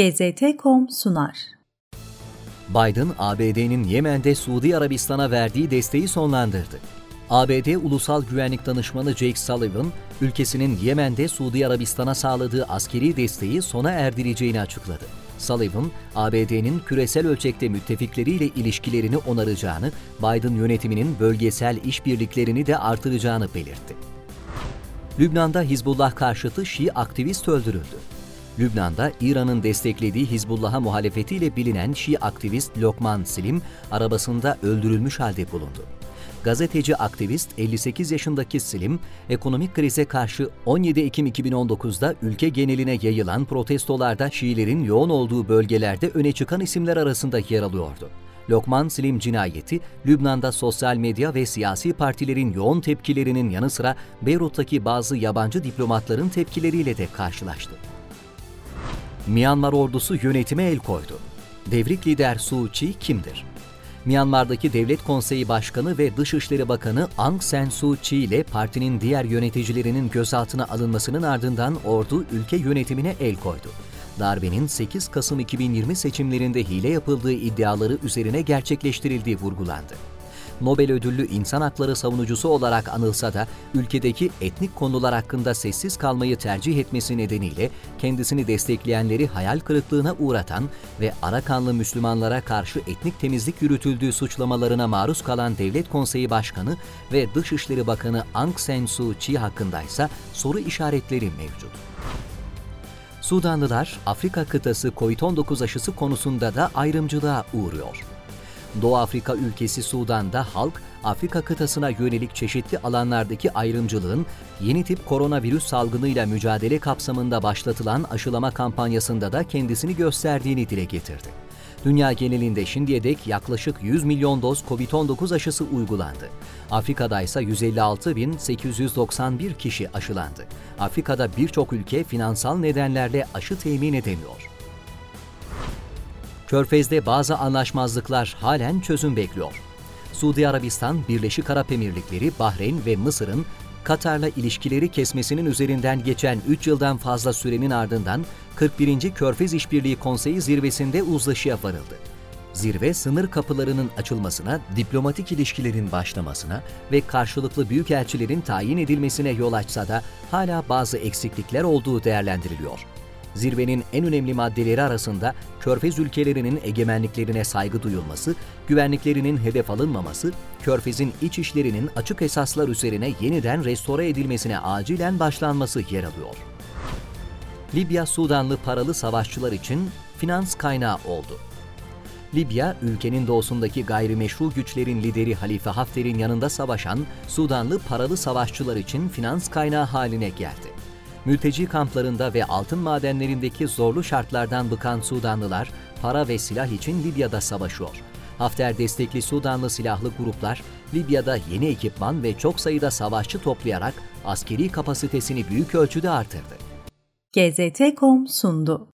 GZT.com sunar. Biden, ABD'nin Yemen'de Suudi Arabistan'a verdiği desteği sonlandırdı. ABD Ulusal Güvenlik Danışmanı Jake Sullivan, ülkesinin Yemen'de Suudi Arabistan'a sağladığı askeri desteği sona erdireceğini açıkladı. Sullivan, ABD'nin küresel ölçekte müttefikleriyle ilişkilerini onaracağını, Biden yönetiminin bölgesel işbirliklerini de artıracağını belirtti. Lübnan'da Hizbullah karşıtı Şii aktivist öldürüldü. Lübnan'da İran'ın desteklediği Hizbullah'a muhalefetiyle bilinen Şii aktivist Lokman Silim arabasında öldürülmüş halde bulundu. Gazeteci aktivist 58 yaşındaki Silim, ekonomik krize karşı 17 Ekim 2019'da ülke geneline yayılan protestolarda Şiilerin yoğun olduğu bölgelerde öne çıkan isimler arasında yer alıyordu. Lokman Silim cinayeti, Lübnan'da sosyal medya ve siyasi partilerin yoğun tepkilerinin yanı sıra Beyrut'taki bazı yabancı diplomatların tepkileriyle de karşılaştı. Myanmar ordusu yönetime el koydu. Devrik lider Suu Kyi kimdir? Myanmar'daki Devlet Konseyi Başkanı ve Dışişleri Bakanı Aung San Suu Kyi ile partinin diğer yöneticilerinin gözaltına alınmasının ardından ordu ülke yönetimine el koydu. Darbenin 8 Kasım 2020 seçimlerinde hile yapıldığı iddiaları üzerine gerçekleştirildiği vurgulandı. Nobel ödüllü insan hakları savunucusu olarak anılsa da ülkedeki etnik konular hakkında sessiz kalmayı tercih etmesi nedeniyle kendisini destekleyenleri hayal kırıklığına uğratan ve Arakanlı Müslümanlara karşı etnik temizlik yürütüldüğü suçlamalarına maruz kalan Devlet Konseyi Başkanı ve Dışişleri Bakanı Aung San Suu Kyi hakkındaysa soru işaretleri mevcut. Sudanlılar Afrika kıtası COVID-19 aşısı konusunda da ayrımcılığa uğruyor. Doğu Afrika ülkesi Sudan'da halk, Afrika kıtasına yönelik çeşitli alanlardaki ayrımcılığın yeni tip koronavirüs salgınıyla mücadele kapsamında başlatılan aşılama kampanyasında da kendisini gösterdiğini dile getirdi. Dünya genelinde şimdiye dek yaklaşık 100 milyon doz COVID-19 aşısı uygulandı. Afrika'da ise 156.891 kişi aşılandı. Afrika'da birçok ülke finansal nedenlerle aşı temin edemiyor. Körfez'de bazı anlaşmazlıklar halen çözüm bekliyor. Suudi Arabistan, Birleşik Arap Emirlikleri, Bahreyn ve Mısır'ın Katar'la ilişkileri kesmesinin üzerinden geçen 3 yıldan fazla sürenin ardından 41. Körfez İşbirliği Konseyi zirvesinde uzlaşıya varıldı. Zirve sınır kapılarının açılmasına, diplomatik ilişkilerin başlamasına ve karşılıklı büyükelçilerin tayin edilmesine yol açsa da hala bazı eksiklikler olduğu değerlendiriliyor. Zirvenin en önemli maddeleri arasında Körfez ülkelerinin egemenliklerine saygı duyulması, güvenliklerinin hedef alınmaması, Körfez'in iç işlerinin açık esaslar üzerine yeniden restore edilmesine acilen başlanması yer alıyor. Libya Sudanlı paralı savaşçılar için finans kaynağı oldu. Libya, ülkenin doğusundaki gayrimeşru güçlerin lideri Halife Hafter'in yanında savaşan Sudanlı paralı savaşçılar için finans kaynağı haline geldi. Mülteci kamplarında ve altın madenlerindeki zorlu şartlardan bıkan Sudanlılar para ve silah için Libya'da savaşıyor. Hafter destekli Sudanlı silahlı gruplar Libya'da yeni ekipman ve çok sayıda savaşçı toplayarak askeri kapasitesini büyük ölçüde artırdı. GZT.com sundu.